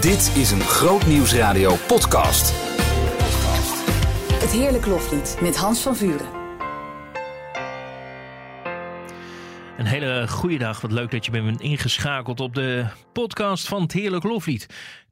Dit is een Groot Nieuwsradio podcast. Het Heerlijk Loflied met Hans van Vuren. Een hele goede dag. Wat leuk dat je bent ingeschakeld op de podcast van het Heerlijk Loflied.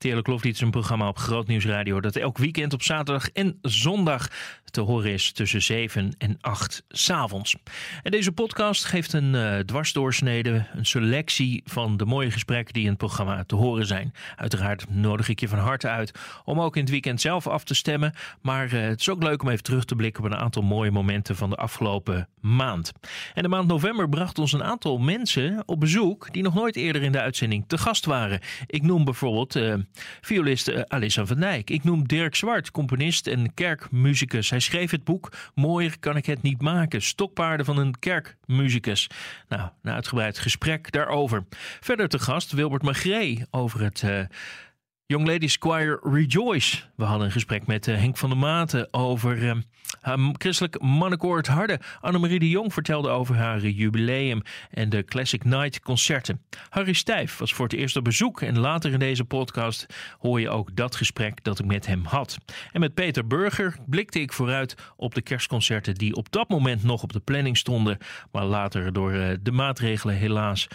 Het Heerlijk Loflied is een programma op Groot Nieuwsradio dat elk weekend op zaterdag en zondag te horen is tussen 7 en 8 s'avonds. En deze podcast geeft een uh, dwarsdoorsnede, een selectie van de mooie gesprekken die in het programma te horen zijn. Uiteraard nodig ik je van harte uit om ook in het weekend zelf af te stemmen. Maar uh, het is ook leuk om even terug te blikken op een aantal mooie momenten van de afgelopen maand. En de maand november bracht ons een aantal mensen op bezoek die nog nooit eerder in de uitzending te gast waren. Ik noem bijvoorbeeld uh, violist uh, Alissa van Dijk. Ik noem Dirk Zwart, componist en kerkmuzikus. Hij schreef het boek Mooier kan ik het niet maken. Stokpaarden van een kerkmuzikus. Nou, een uitgebreid gesprek daarover. Verder te gast Wilbert Magree over het... Uh, Young Ladies Choir Rejoice. We hadden een gesprek met uh, Henk van der Maten over uh, haar christelijk mannenkoor Het Harde. Annemarie de Jong vertelde over haar jubileum en de Classic Night concerten. Harry Stijf was voor het eerst op bezoek en later in deze podcast hoor je ook dat gesprek dat ik met hem had. En met Peter Burger blikte ik vooruit op de kerstconcerten die op dat moment nog op de planning stonden, maar later door uh, de maatregelen helaas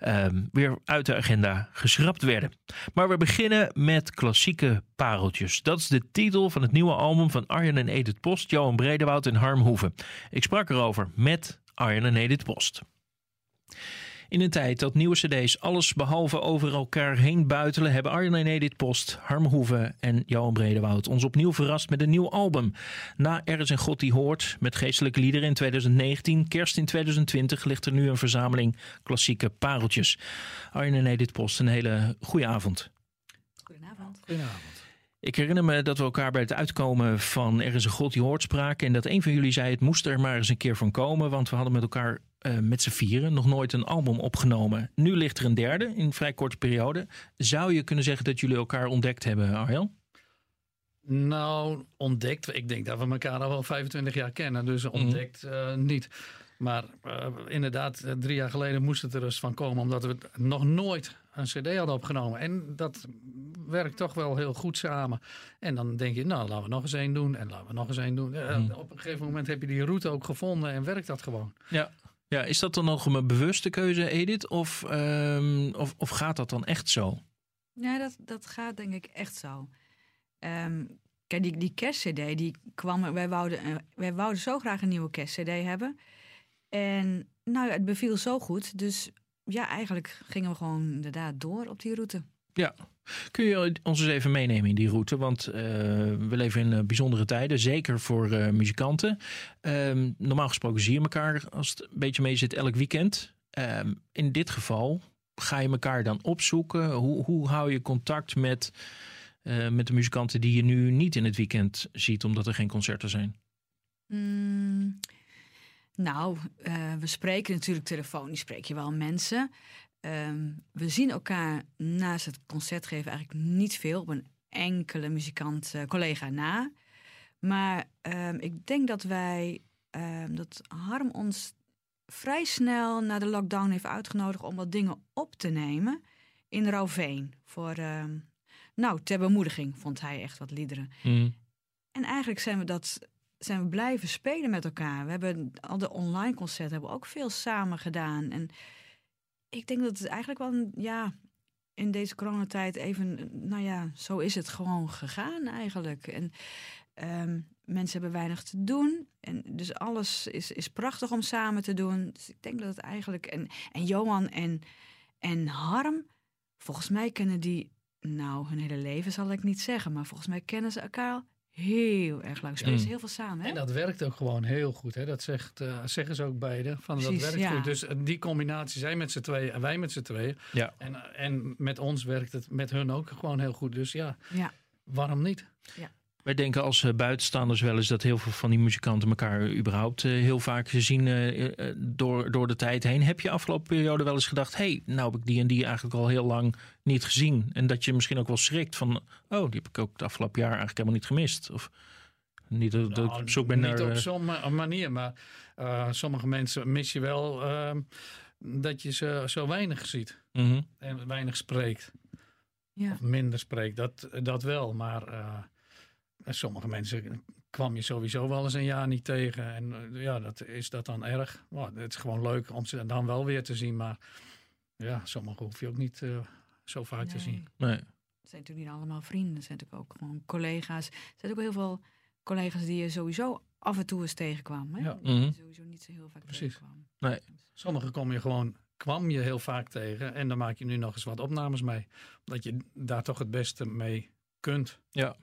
um, weer uit de agenda geschrapt werden. Maar we beginnen met klassieke pareltjes. Dat is de titel van het nieuwe album van Arjen en Edith Post, Johan Bredewoud en Harm Hoeven. Ik sprak erover met Arjen en Edith Post. In een tijd dat nieuwe cd's alles behalve over elkaar heen buitelen... hebben Arjen en Edith Post, Harm Hoeven en Johan Bredewoud... ons opnieuw verrast met een nieuw album. Na Er is een God die hoort, met geestelijke liederen in 2019... kerst in 2020 ligt er nu een verzameling klassieke pareltjes. Arjen en Edith Post, een hele goede avond. Goedenavond. Goedenavond. Ik herinner me dat we elkaar bij het uitkomen van Er is een God die hoort spraken. En dat een van jullie zei: het moest er maar eens een keer van komen. Want we hadden met elkaar uh, met z'n vieren nog nooit een album opgenomen. Nu ligt er een derde in een vrij korte periode. Zou je kunnen zeggen dat jullie elkaar ontdekt hebben, Arjan? Nou, ontdekt. Ik denk dat we elkaar al wel 25 jaar kennen. Dus ontdekt mm. uh, niet. Maar uh, inderdaad, drie jaar geleden moest het er eens van komen. Omdat we nog nooit een cd hadden opgenomen. En dat werkt toch wel heel goed samen. En dan denk je, nou, laten we nog eens één doen. En laten we nog eens één doen. Mm. Op een gegeven moment heb je die route ook gevonden en werkt dat gewoon. Ja. Ja, is dat dan nog een bewuste keuze, Edith? Of, um, of, of gaat dat dan echt zo? Ja, dat, dat gaat denk ik echt zo. Um, kijk, die, die kerstcd, die kwam... Wij wouden, uh, wij wouden zo graag een nieuwe kerstcd hebben. En nou, het beviel zo goed. Dus ja, eigenlijk gingen we gewoon inderdaad door op die route. Ja. Kun je ons eens even meenemen in die route? Want uh, we leven in uh, bijzondere tijden, zeker voor uh, muzikanten. Um, normaal gesproken zie je elkaar als het een beetje mee zit elk weekend. Um, in dit geval ga je elkaar dan opzoeken. Hoe, hoe hou je contact met, met de muzikanten die je nu niet in het weekend ziet, omdat er geen concerten zijn? Mm, nou, we spreken natuurlijk telefonisch, spreek je wel mensen. Um, we zien elkaar naast het concert geven eigenlijk niet veel op een enkele muzikant uh, collega na. Maar um, ik denk dat wij, um, dat Harm ons vrij snel na de lockdown heeft uitgenodigd om wat dingen op te nemen in Rauveen. Voor, nou, ter bemoediging vond hij echt wat liederen. Mm. En eigenlijk zijn we dat zijn we blijven spelen met elkaar. We hebben al de online concerten hebben we ook veel samen gedaan. En ik denk dat het eigenlijk wel, ja, in deze coronatijd even, nou ja, zo is het gewoon gegaan eigenlijk. En um, mensen hebben weinig te doen. En dus alles is, is prachtig om samen te doen. Dus ik denk dat het eigenlijk. En, en Johan en, en Harm, volgens mij kennen die. Nou, hun hele leven zal ik niet zeggen, maar volgens mij kennen ze elkaar heel erg lang. Spelen mm. heel veel samen. Hè? En dat werkt ook gewoon heel goed. Hè? Dat zegt, uh, zeggen ze ook beide. Van, Precies, dat werkt ja. goed. Dus uh, die combinatie, zij met z'n tweeën en wij met z'n tweeën. Ja. En, uh, en met ons werkt het met hun ook gewoon heel goed. Dus ja, ja. waarom niet? Ja. Wij denken als uh, buitenstaanders wel eens dat heel veel van die muzikanten elkaar überhaupt uh, heel vaak zien uh, door, door de tijd heen. Heb je afgelopen periode wel eens gedacht: hé, hey, nou heb ik die en die eigenlijk al heel lang niet gezien? En dat je misschien ook wel schrikt van: oh, die heb ik ook het afgelopen jaar eigenlijk helemaal niet gemist? Of niet dat, dat nou, ik op zoek ben niet naar. op zo'n manier, maar sommige mensen mis je wel dat je ze zo weinig ziet mm -hmm. en weinig spreekt. Ja. of minder spreekt, dat, dat wel. Maar eh, sommige mensen kwam je sowieso wel eens een jaar niet tegen. En eh, ja, dat, is dat dan erg? Nou, het is gewoon leuk om ze dan wel weer te zien. Maar ja, sommige hoef je ook niet eh, zo vaak te zien. Nee. Het zijn natuurlijk niet allemaal vrienden. Het zijn natuurlijk ook gewoon collega's. Er zijn ook heel veel collega's die je sowieso af en toe eens tegenkwam. Hè? Ja. Mhm. sowieso niet zo heel vaak Precies. tegenkwam. Nee. Sommige kom je gewoon, kwam je heel vaak tegen. En dan maak je nu nog eens wat opnames mee. Omdat je daar toch het beste mee kunt. Ja,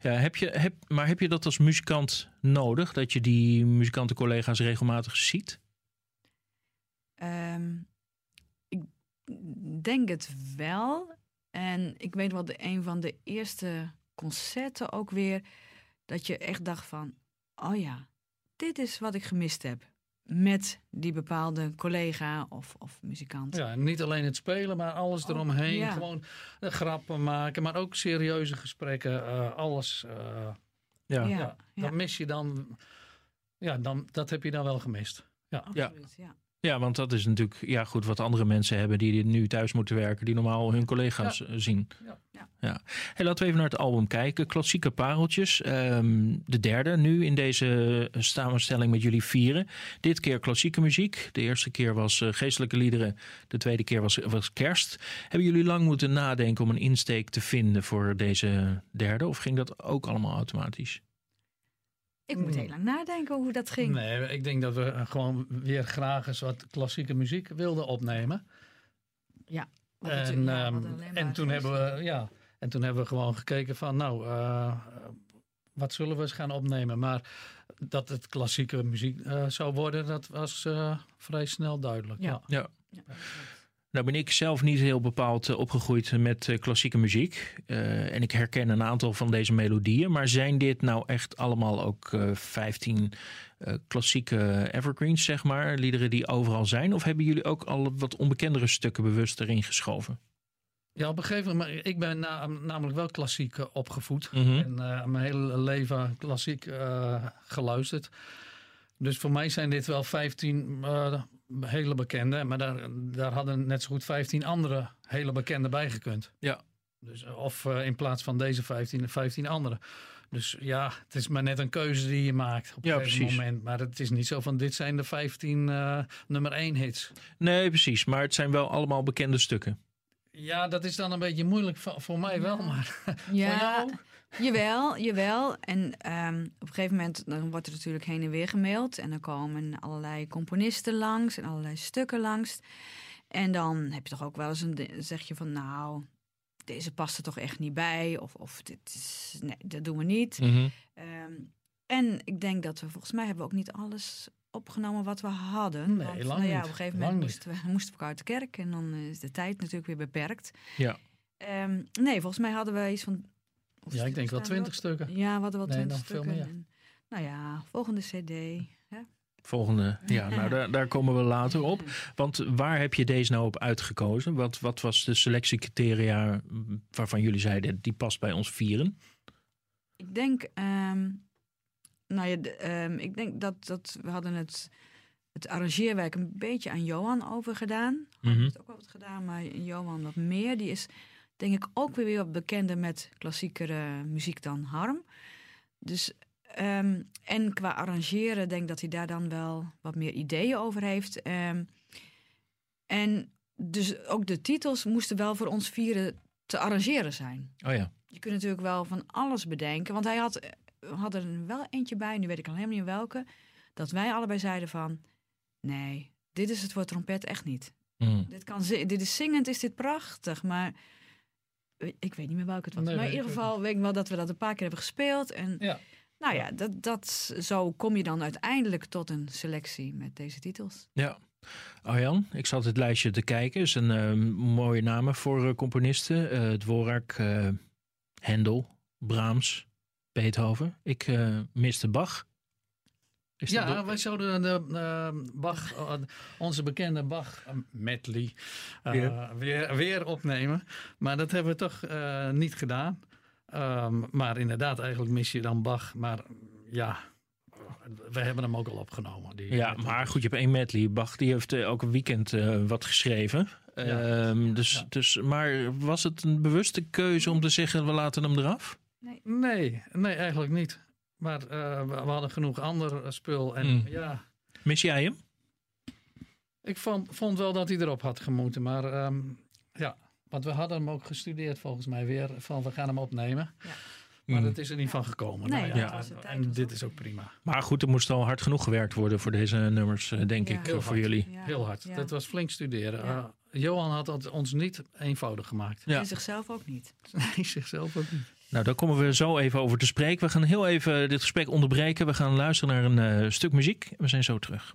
heb je, heb, maar heb je dat als muzikant nodig? Dat je die muzikantencollega's regelmatig ziet? Ehm, ik denk het wel. En ik weet wel, de, een van de eerste concerten ook weer... dat je echt dacht van... oh ja, dit is wat ik gemist heb. Met die bepaalde collega of, of muzikant. Ja, niet alleen het spelen, maar alles Oh, eromheen. ja. Gewoon eh, grappen maken, maar ook serieuze gesprekken. eh, alles. eh, Ja. Ja, ja, ja. Dat mis je dan. Ja, dan, dat heb je dan wel gemist. Absoluut, ja. Ja, want dat is natuurlijk ja, goed wat andere mensen hebben die nu thuis moeten werken, die normaal hun collega's eh, zien. Ja. Ja. Hey, laten we even naar het album kijken. Klassieke pareltjes. Ehm, de derde nu in deze samenstelling met jullie vieren. Dit keer klassieke muziek. De eerste keer was eh, geestelijke liederen. De tweede keer was, was kerst. Hebben jullie lang moeten nadenken om een insteek te vinden voor deze derde? Of ging dat ook allemaal automatisch? Ik moet Hmm. heel lang nadenken hoe dat ging. Nee, ik denk dat we eh, gewoon weer graag eens wat klassieke muziek wilden opnemen. Wat En, ja, ehm, en toen hebben we, ja, en toen hebben we gewoon gekeken van, nou, eh, wat zullen we eens gaan opnemen? Maar dat het klassieke muziek eh, zou worden, dat was eh, vrij snel duidelijk. Ja. Ja. Ja, Nou ben ik zelf niet heel bepaald eh, opgegroeid met eh, klassieke muziek. Eh, en ik herken een aantal van deze melodieën. Maar zijn dit nou echt allemaal ook eh 15 eh, klassieke evergreens, zeg maar? Liederen die overal zijn? Of hebben jullie ook al wat onbekendere stukken bewust erin geschoven? Ja, op een gegeven moment, maar ik ben na- namelijk wel klassiek opgevoed. Mhm. En mijn hele leven klassiek geluisterd. Dus voor mij zijn dit wel 15 eh, hele bekende. Maar daar, daar hadden net zo goed 15 andere hele bekende bij gekund. Ja. Dus, eh, of eh, in plaats van deze 15, 15 andere. Dus ja, het is maar net een keuze die je maakt op een Ja, gegeven moment. Maar het is niet zo van dit zijn de 15 eh, nummer 1 hits. Nee, precies. Maar het zijn wel allemaal bekende stukken. Ja, dat is dan een beetje moeilijk voor, voor mij wel. Maar Ja, voor jou? Jawel, jawel. En ehm, op een gegeven moment dan wordt er natuurlijk heen en weer gemaild. En dan komen allerlei componisten langs en allerlei stukken langs. En dan heb je toch ook wel eens een zeg je van nou, deze past er toch echt niet bij. Of, of dit is, nee, dat doen we niet. Mhm. Ehm, en ik denk dat we volgens mij hebben we ook niet alles opgenomen wat we hadden. Nee, Want, lang nou ja, op een gegeven moment moesten we, moesten we uit de kerk. En dan is de tijd natuurlijk weer beperkt. Ja. Ehm, nee, volgens mij hadden we iets van... of Ja, ik denk wel 20 stukken. Ja, we hadden wel Nee, twintig veel stukken. meer. En, nou ja, volgende cd. Hè? Volgende. Ja, nou daar, daar komen we later op. Want waar heb je deze nou op uitgekozen? Wat, wat was de selectiecriteria waarvan jullie zeiden die past bij ons vieren? Ik denk, ehm, nou ja, de, ehm, ik denk dat, dat we hadden het, het arrangeerwerk een beetje aan Johan overgedaan. Hij Mhm. heeft ook wel wat gedaan, maar Johan wat meer. Die is denk ik ook weer wat bekender met klassiekere muziek dan Harm. Dus, ehm, en qua arrangeren denk ik dat hij daar dan wel wat meer ideeën over heeft. Ehm, en dus ook de titels moesten wel voor ons vieren te arrangeren zijn. Oh ja. Je kunt natuurlijk wel van alles bedenken. Want hij had, hadden er wel eentje bij, nu weet ik al helemaal niet welke. Dat wij allebei zeiden van, nee, dit is het voor trompet echt niet. Mhm. Dit, kan, dit is zingend, is dit prachtig, maar ik weet niet meer welke het was. Nee, maar in ieder geval weet ik wel dat we dat een paar keer hebben gespeeld. En Ja. nou ja, dat, dat, zo kom je dan uiteindelijk tot een selectie met deze titels. Ja. Arjan, ik zat het lijstje te kijken. is een eh, mooie namen voor eh, componisten. Eh Dvorak, eh Hendel, Brahms, Beethoven. Ik eh miste Bach. Is Ja, ook- wij zouden de eh, Bach, eh, onze bekende Bach eh, medley eh, Weer? weer. Weer, opnemen. Maar dat hebben we toch eh, niet gedaan. Ehm, maar inderdaad, eigenlijk mis je dan Bach. Maar ja, we hebben hem ook al opgenomen. Die Ja, maar goed, je hebt één medley. Bach die heeft eh, elke weekend eh, wat geschreven. Ehm, dus, Ja. dus, maar was het een bewuste keuze om te zeggen, we laten hem eraf? Nee, nee, eigenlijk niet. Maar eh, we, we hadden genoeg ander eh, spul. En Mm. ja, Mis jij hem? ik vond, vond wel dat hij erop had gemoeten. Maar ehm, ja, want we hadden hem ook gestudeerd volgens mij weer. Van we gaan hem opnemen. Ja. Maar Mm. dat is er niet van gekomen. Nee, Nou dat ja, tijd en dit is ook prima. Maar goed, er moest al hard genoeg gewerkt worden voor deze nummers, eh, denk Ja. ik, Heel voor hard. jullie. Ja. Heel hard. Ja. Dat was flink studeren. Ja. Johan had het ons niet eenvoudig gemaakt. Ja. En zichzelf ook niet. Nee, zichzelf ook niet. Nou, daar komen we zo even over te spreken. We gaan heel even dit gesprek onderbreken. We gaan luisteren naar een eh, stuk muziek. We zijn zo terug.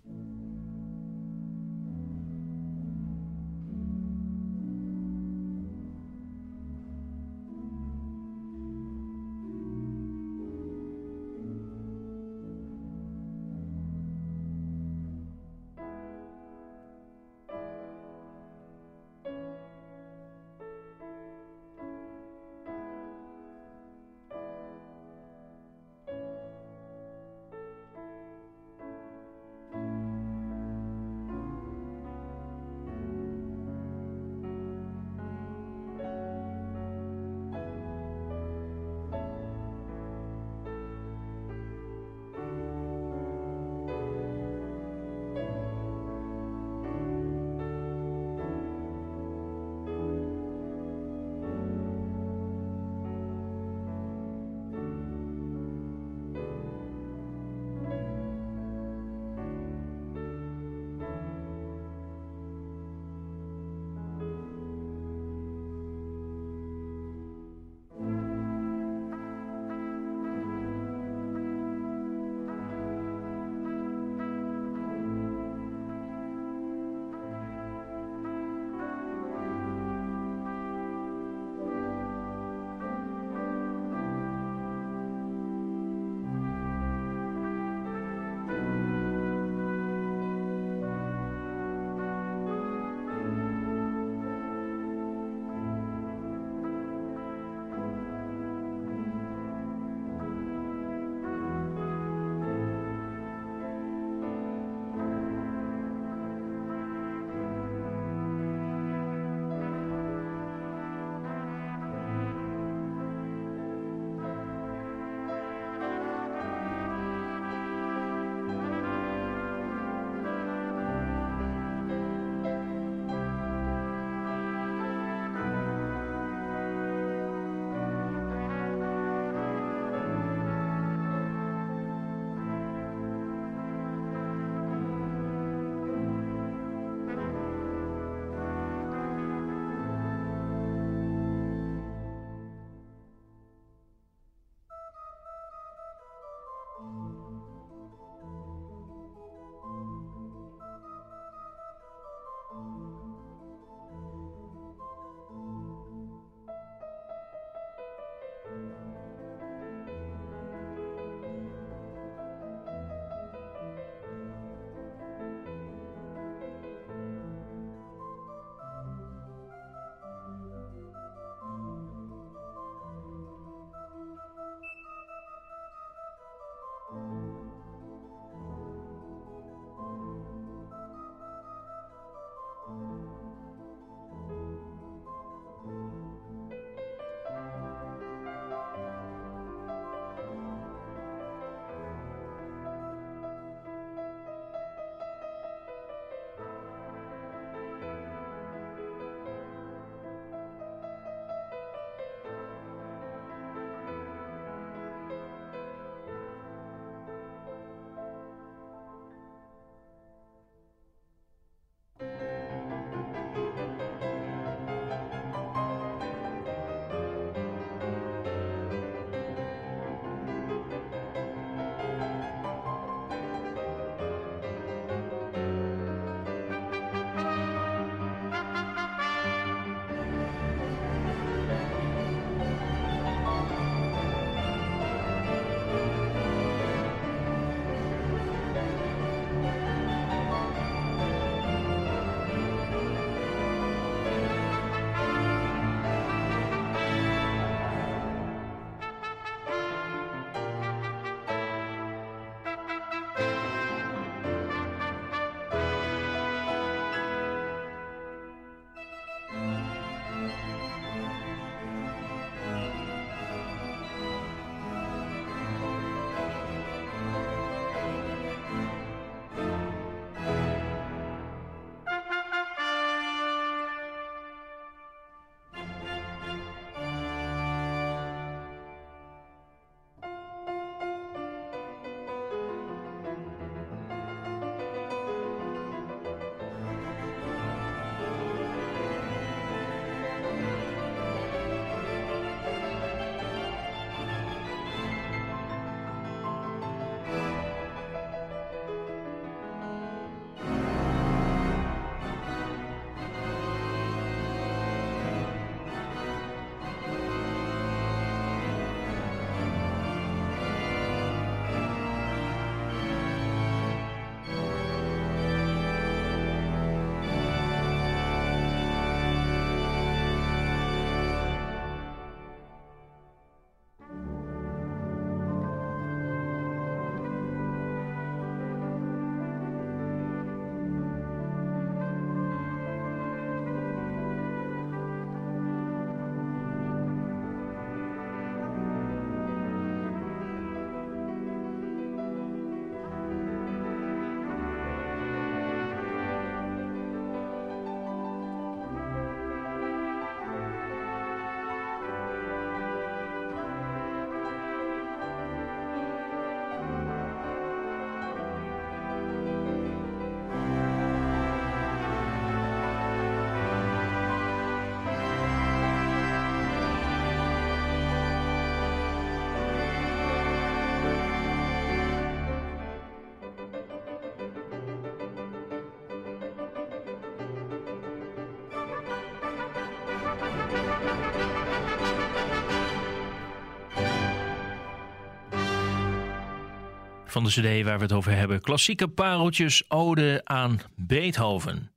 Van de CD waar we het over hebben. Klassieke pareltjes, ode aan Beethoven.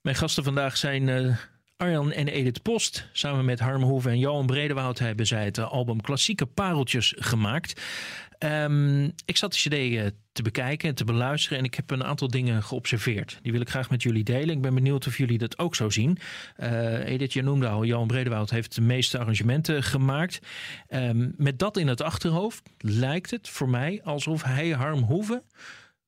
Mijn gasten vandaag zijn uh, Arjan en Edith Post. Samen met Harm Hoeven en Johan Bredewoud hebben zij het album Klassieke Pareltjes gemaakt. Um, ik zat de CD uh, te bekijken en te beluisteren en ik heb een aantal dingen geobserveerd. Die wil ik graag met jullie delen. Ik ben benieuwd of jullie dat ook zo zien. Uh, Edith, je noemde al, Johan Bredewoud heeft de meeste arrangementen gemaakt. Um, met dat in het achterhoofd lijkt het voor mij alsof hij Harm Hoeven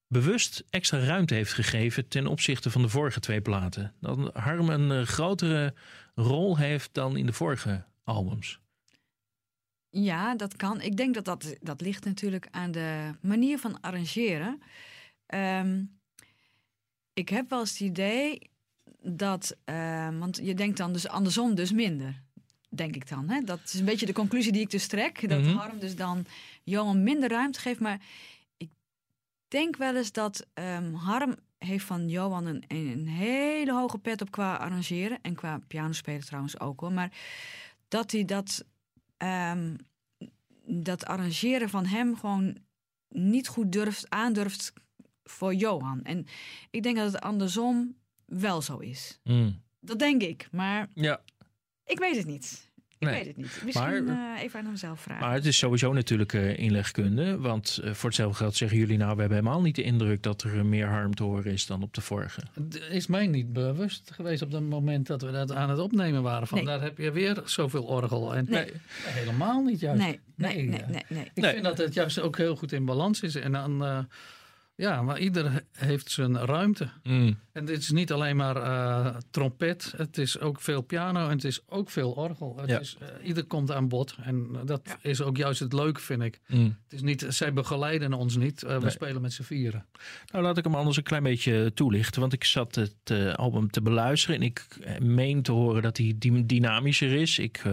bewust extra ruimte heeft gegeven ten opzichte van de vorige twee platen. Dat Harm een uh, grotere rol heeft dan in de vorige albums. Ja, dat kan. Ik denk dat dat, dat ligt natuurlijk aan de manier van arrangeren. Um, ik heb wel eens het idee dat, uh, want je denkt dan dus andersom dus minder. Denk ik dan. Hè? Dat is een beetje de conclusie die ik dus trek. Dat mm -hmm. Harm dus dan Johan minder ruimte geeft. Maar ik denk wel eens dat um, Harm heeft van Johan een, een hele hoge pet op qua arrangeren. En qua pianospelen trouwens ook hoor. Maar dat hij dat um, dat arrangeren van hem gewoon niet goed durft, aandurft voor Johan. En ik denk dat het andersom wel zo is. Mm. Dat denk ik, maar ja. ik weet het niet. Ik Nee. weet het niet. Misschien Maar- eh, even aan hemzelf vragen. Maar het is sowieso natuurlijk eh, inlegkunde. Want eh, voor hetzelfde geld zeggen jullie nou... we hebben helemaal niet de indruk dat er meer harm te horen is dan op de vorige. Het is mij niet bewust geweest op het moment dat we dat aan het opnemen waren. Van Nee. daar heb je weer zoveel orgel. En Nee. helemaal niet juist. nee, nee, nee, nee, nee. Ik Nee. vind dat het juist ook heel goed in balans is. En dan, eh, ja, maar ieder heeft zijn ruimte. En dit is niet alleen maar eh, trompet. Het is ook veel piano en het is ook veel orgel. Het Ja. is, eh, ieder komt aan bod. En eh, dat Ja. is ook juist het leuke, vind ik. Het is niet, zij begeleiden ons niet. Eh, we Nee. spelen met z'n vieren. Nou, laat ik hem anders een klein beetje toelichten. Want ik zat het eh, album te beluisteren. En ik meen te horen dat hij dy- dynamischer is. Ik eh,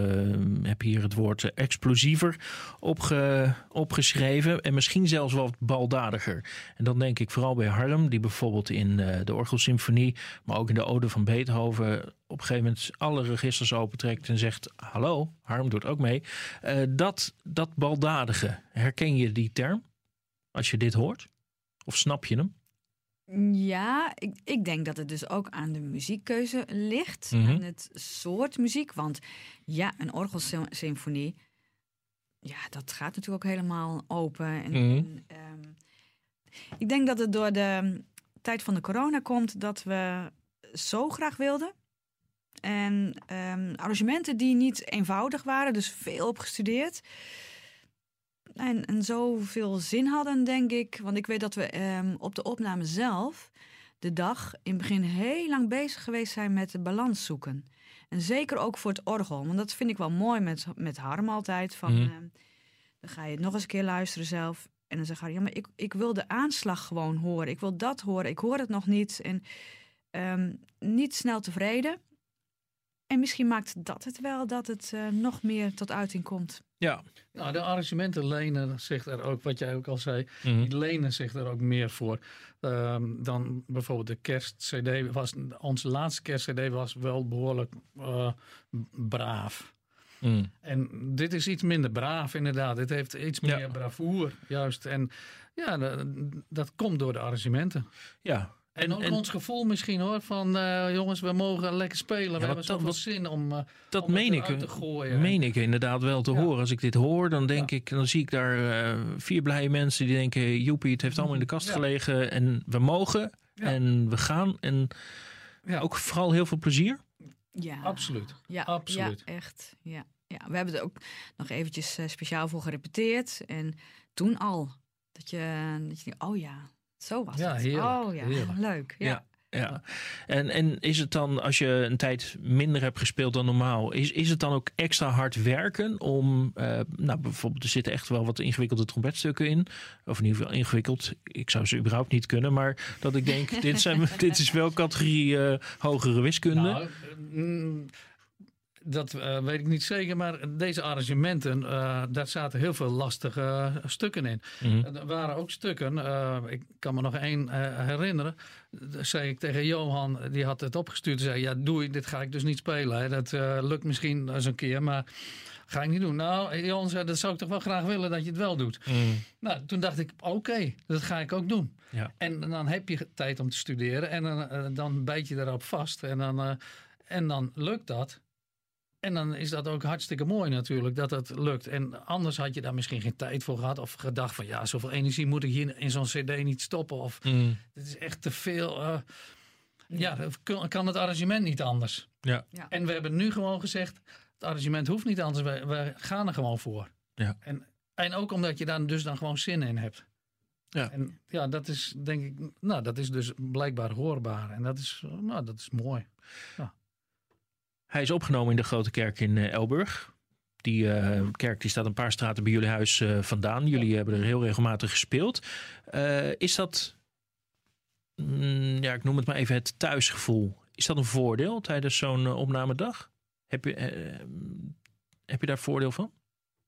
heb hier het woord explosiever opge- opgeschreven. En misschien zelfs wat baldadiger. En dan denk ik vooral bij Harm. Die bijvoorbeeld in eh, de Orgelsymfonie. Maar ook in de Ode van Beethoven. Op een gegeven moment alle registers opentrekt. En zegt hallo, Harm doet ook mee. Eh, dat, dat baldadige. Herken je die term? Als je dit hoort? Of snap je hem? Ja, ik, ik denk dat het dus ook aan de muziekkeuze ligt. Mhm. Aan het soort muziek. Want ja, een orgelsymfonie... Ja, dat gaat natuurlijk ook helemaal open. En, Mhm. en, ehm, ik denk dat het door de tijd van de corona komt... dat we zo graag wilden. En ehm, arrangementen die niet eenvoudig waren. Dus veel opgestudeerd. En, en zoveel zin hadden, denk ik. Want ik weet dat we ehm, op de opname zelf de dag in het begin heel lang bezig geweest zijn met de balans zoeken. En zeker ook voor het orgel. Want dat vind ik wel mooi met, met Harm altijd. Van, Mhm. ehm, dan ga je het nog eens een keer luisteren zelf. En dan zeg je, ja, maar ik, ik wil de aanslag gewoon horen. Ik wil dat horen. Ik hoor het nog niet. En ehm, niet snel tevreden. En misschien maakt dat het wel dat het eh, nog meer tot uiting komt. Ja. Nou, de arrangementen lenen zich er ook, wat jij ook al zei, Mhm. die lenen zich er ook meer voor. Ehm, dan bijvoorbeeld de kerst-cd was, onze laatste kerst-cd was wel behoorlijk eh, braaf. Mm. En dit is iets minder braaf inderdaad. Dit heeft iets Ja. meer bravoer, juist. En ja, dat komt door de arrangementen. Ja. En, ook ons gevoel misschien hoor, van eh, jongens, we mogen lekker spelen. we hebben dat- zoveel wat- zin om, eh, dat om het meen ik, te gooien. meen ik inderdaad wel te Ja. horen. Als ik dit hoor, dan denk Ja. ik, dan zie ik daar eh, vier blije mensen die denken: joepie, het heeft allemaal in de kast Ja. gelegen en we mogen Ja. en we gaan. En Ja. ook vooral heel veel plezier. Ja, Absoluut. Ja, Absoluut. Ja, echt. Ja. Ja, we hebben er ook nog eventjes eh, speciaal voor gerepeteerd. En toen al. Dat je, dat je denkt, oh ja, zo was Ja, het. heerlijk, Oh ja, heerlijk. leuk. Ja. Ja. Ja, en, en is het dan, als je een tijd minder hebt gespeeld dan normaal, is, is het dan ook extra hard werken om, eh, nou bijvoorbeeld, er zitten echt wel wat ingewikkelde trompetstukken in, of in ieder geval ingewikkeld, ik zou ze überhaupt niet kunnen, maar dat ik denk, dit, zijn, dit is wel categorie eh, hogere wiskunde. Nou, mm, Dat eh, weet ik niet zeker, maar deze arrangementen, eh, daar zaten heel veel lastige stukken in. Mhm. Er waren ook stukken, eh, ik kan me nog één herinneren. Dat zei ik tegen Johan, die had het opgestuurd. Zei, ja doei, dit ga ik dus niet spelen. Hè. Dat lukt misschien eens een keer, maar ga ik niet doen. Nou, Johan zei, dat zou ik toch wel graag willen dat je het wel doet. Mhm. Nou, toen dacht ik, oké, dat ga ik ook doen. Ja. En dan heb je tijd om te studeren en dan, dan bijt je daarop vast. En dan, en dan lukt dat. En dan is dat ook hartstikke mooi natuurlijk dat het lukt. En anders had je daar misschien geen tijd voor gehad. Of gedacht van ja, zoveel energie moet ik hier in zo'n cd niet stoppen. Of het is echt te veel. eh, ja, kan- kan het arrangement niet anders. Ja. Ja. En we hebben nu gewoon gezegd, het arrangement hoeft niet anders. We, we gaan er gewoon voor. Ja. En, en ook omdat je daar dus dan gewoon zin in hebt. Ja. En ja, dat is denk ik, nou dat is dus blijkbaar hoorbaar. En dat is, nou dat is mooi. Hij is opgenomen in de Grote Kerk in eh, Elburg. Die eh, kerk die staat een paar straten bij jullie huis eh, vandaan. Jullie hebben er heel regelmatig gespeeld. Is dat, mm, ja, ik noem het maar even het thuisgevoel. Is dat een voordeel tijdens zo'n opnamedag? Heb je, eh, heb je daar voordeel van?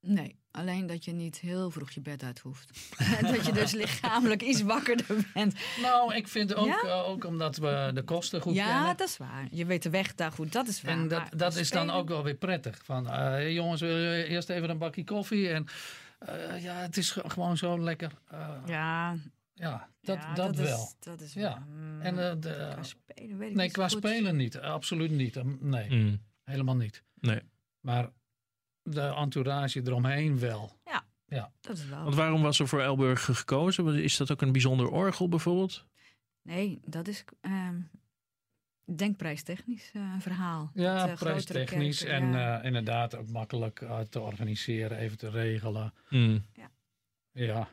Nee, alleen dat je niet heel vroeg je bed uit hoeft. dat je dus lichamelijk iets wakkerder bent. Nou, ik vind ook, Ja? eh, ook omdat we de kosten goed ja, kennen. dat is waar. Je weet de weg daar goed, dat is waar. En dat, Maar dat is dan ook wel weer prettig. Van, eh, jongens, willen jullie eerst even een bakje koffie. En eh, ja, het is ge- gewoon zo lekker. eh, ja. Ja, dat, ja, dat, wel. Is, dat is Ja. waar. Mm, En, de- qua spelen weet ik nee, niet qua goed. spelen niet. Absoluut niet. Um, Nee, Mm, helemaal niet. nee. Maar de entourage eromheen wel. Dat is wel. Want waarom was er voor Elburg gekozen? Is dat ook een bijzonder orgel bijvoorbeeld? Nee, dat is ehm denkprijstechnisch eh, een verhaal. Ja, Met, eh, prijstechnisch. kerken, En ja. eh, inderdaad ook makkelijk eh, te organiseren, even te regelen. Mm, Ja, ja.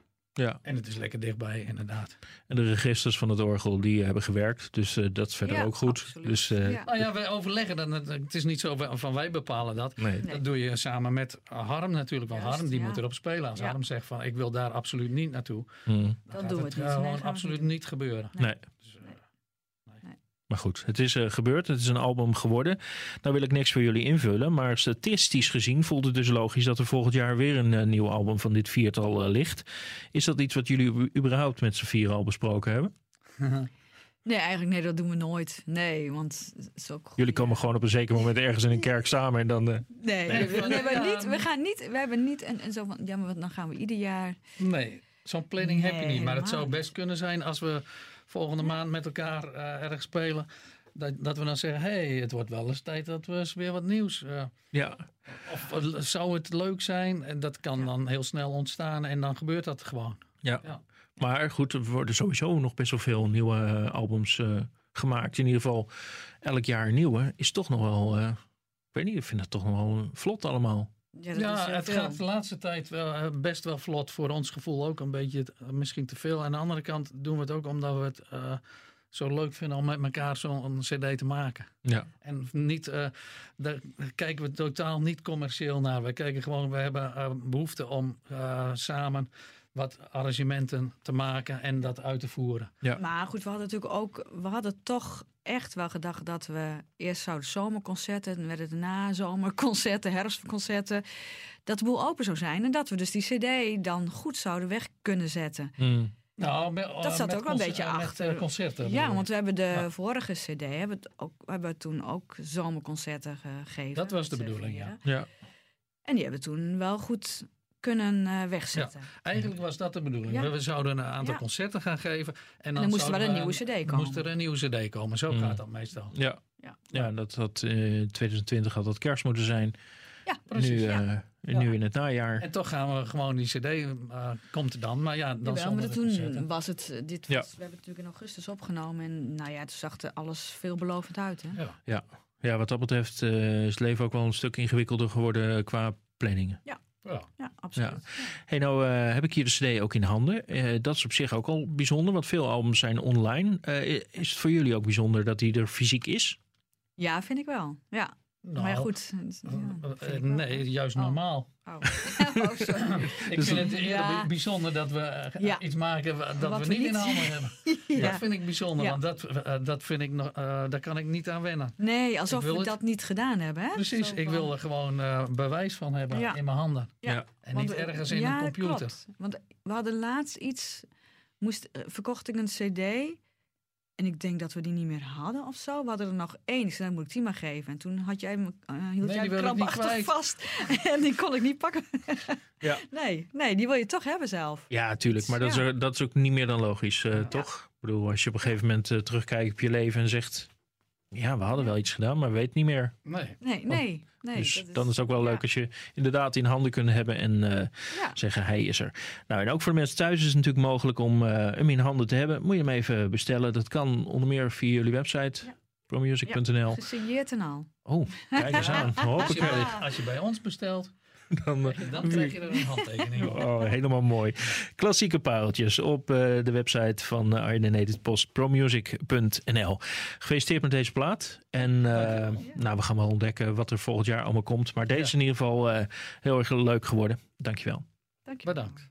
En het is lekker dichtbij, inderdaad. En de registers van het orgel die hebben gewerkt. Dus eh, dat is verder Ja, ook goed. absoluut. Dus eh, Ja. Nou ja, wij overleggen dan. Het het is niet zo van wij bepalen dat. nee. Nee. Dat doe je samen met Harm natuurlijk. Want Juist, Harm die ja. moet erop spelen. Als Ja. Harm zegt van ik wil daar absoluut niet naartoe. Mm, Dan Dan doen we het niet. gewoon Nee, absoluut niet niet gebeuren. nee. Maar goed, het is eh, gebeurd. Het is een album geworden. Nou wil ik niks voor jullie invullen. Maar statistisch gezien voelt het dus logisch dat er volgend jaar weer een eh, nieuw album van dit viertal eh, ligt. Is dat iets wat jullie überhaupt met z'n vier al besproken hebben? Nee, eigenlijk nee, dat doen we nooit. Nee, want het is ook Jullie komen gewoon op een zeker moment ergens in een kerk samen en dan. eh, Nee, Nee, we, nee, we, ja, niet, we gaan niet. We hebben niet en, en zo van. Ja, maar dan gaan we ieder jaar. nee, zo'n planning heb je niet. Maar het zou best kunnen zijn als we volgende maand met elkaar eh, ergens spelen. Dat, dat we dan zeggen, hé, hey, het wordt wel eens tijd dat we eens weer wat nieuws... eh, ja, of zou het leuk zijn? En dat kan dan heel snel ontstaan en dan gebeurt dat gewoon. ja. Ja. Maar goed, er worden sowieso nog best wel veel nieuwe eh, albums eh, gemaakt. In ieder geval elk jaar een nieuwe. Is toch nog wel. eh, ik weet niet, ik vind het toch nog wel vlot allemaal. Ja, heel het veel. gaat de laatste tijd wel, eh, best wel vlot. Voor ons gevoel ook een beetje eh, misschien te veel. Aan de andere kant doen we het ook omdat we het eh, zo leuk vinden om met elkaar zo'n cd te maken. Ja, En niet, eh, daar kijken we totaal niet commercieel naar. We kijken gewoon, we hebben eh, behoefte om eh, samen wat arrangementen te maken en dat uit te voeren. Maar goed, we hadden natuurlijk ook. We hadden toch echt wel gedacht dat we eerst zouden zomerconcerten. Dan werden het nazomerconcerten, herfstconcerten. Dat de boel open zou zijn. En dat we dus die CD dan goed zouden weg kunnen zetten. Mm. Nou, met, Dat zat met ook wel een beetje eh, met, achter. eh, concerten. Ja, want we hebben de Ja. vorige CD hebben het ook, we hebben toen ook zomerconcerten gegeven. Dat was de bedoeling, ja. ja. En die hebben we toen wel goed kunnen eh, wegzetten. Eigenlijk was dat de bedoeling. Ja. We- We zouden een aantal Ja. concerten gaan geven. En dan, dan moest er wel een we- nieuwe CD komen. Moest er een nieuwe CD komen. Zo Mm. gaat dat meestal. Ja. Ja. ja, dat had eh 2020 had dat kerst moeten zijn. Ja, Precies, nu, ja. eh, Ja. nu in het najaar. En toch gaan we gewoon die CD uh, komt er dan. Maar ja, dan maar toen concerten. was het, dit Ja. was, we hebben het natuurlijk in augustus opgenomen. En nou ja, toen zag er alles veelbelovend uit. Hè? Ja. Ja, wat dat betreft eh, is het leven ook wel een stuk ingewikkelder geworden qua planningen. Ja. Ja, absoluut. Hey, nou eh, heb ik hier de CD ook in handen. Eh, dat is op zich ook al bijzonder, want veel albums zijn online. Eh, is het voor jullie ook bijzonder dat die er fysiek is? Ja, vind ik wel. Ja. Nou, maar ja, goed. ja, eh, eh, nee, juist Oh. normaal. Oh. oh, sorry. Ik Dus vind het eerder Ja. bij- bijzonder dat we eh, Ja. iets maken dat Wat we we niet in handen hebben. Ja. Dat vind ik bijzonder, Ja. want dat, dat vind ik nog, eh, daar kan ik niet aan wennen. Nee, alsof we het- dat niet gedaan hebben. Hè? Precies, Zo ik van- wil er gewoon eh, bewijs van hebben Ja. in mijn handen. Ja. En Want, niet ergens in ja, een computer. klopt. Want we hadden laatst iets, moest, verkocht ik een cd en ik denk dat we die niet meer hadden of zo. We hadden er nog één, ik zei, dan moet ik die maar geven. En toen had jij me, eh, hield Nee, jij me krampachtig vast en die kon ik niet pakken. Ja. Nee, nee, die wil je toch hebben zelf. Ja, tuurlijk. Maar dat, is, er- dat is ook niet meer dan logisch, eh, toch? Ik bedoel, als je op een gegeven moment eh, terugkijkt op je leven en zegt... Ja, we hadden wel iets gedaan, maar we weten niet meer. Nee. Nee, nee, nee. dus dat dan is het ook wel ja. leuk als je inderdaad in handen kunt hebben en eh, Ja. zeggen hij is er. Nou, en ook voor de mensen thuis is het natuurlijk mogelijk om eh, hem in handen te hebben. Moet je hem even bestellen. Dat kan onder meer via jullie website, Ja. promusic.nl. Gesigneerd en al. Oh, kijk eens aan. Als je, bij, als je bij ons bestelt, Dan, dan krijg je er een handtekening op. Oh, helemaal mooi. Klassieke pareltjes op eh, de website van uh, Arjen Nated Post, promusic.nl. Gefeliciteerd met deze plaat. En eh, nou, we gaan wel ontdekken wat er volgend jaar allemaal komt. Maar deze Ja. is in ieder geval eh, heel erg leuk geworden. Dankjewel. Dank je. Bedankt.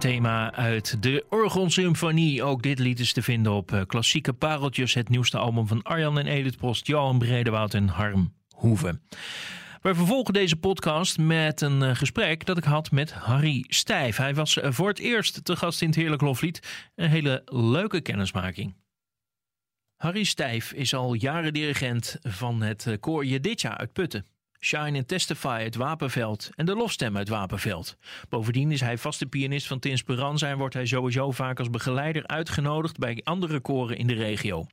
Thema uit de Orgelsymfonie. Ook dit lied is te vinden op eh, Klassieke Pareltjes. Het nieuwste album van Arjan en Edith Post, Johan Bredewoud en Harm Hoeven. Wij vervolgen deze podcast met een eh, gesprek dat ik had met Harry Stijf. Hij was eh, voor het eerst te gast in het Heerlijk Loflied. Een hele leuke kennismaking. Harry Stijf is al jaren dirigent van het koor Jeditja uit Putten. Shine and Testify uit Wapenveld en de Lofstem uit Wapenveld. Bovendien is hij vaste pianist van Tinsperanza en wordt hij sowieso vaak als begeleider uitgenodigd bij andere koren in de regio.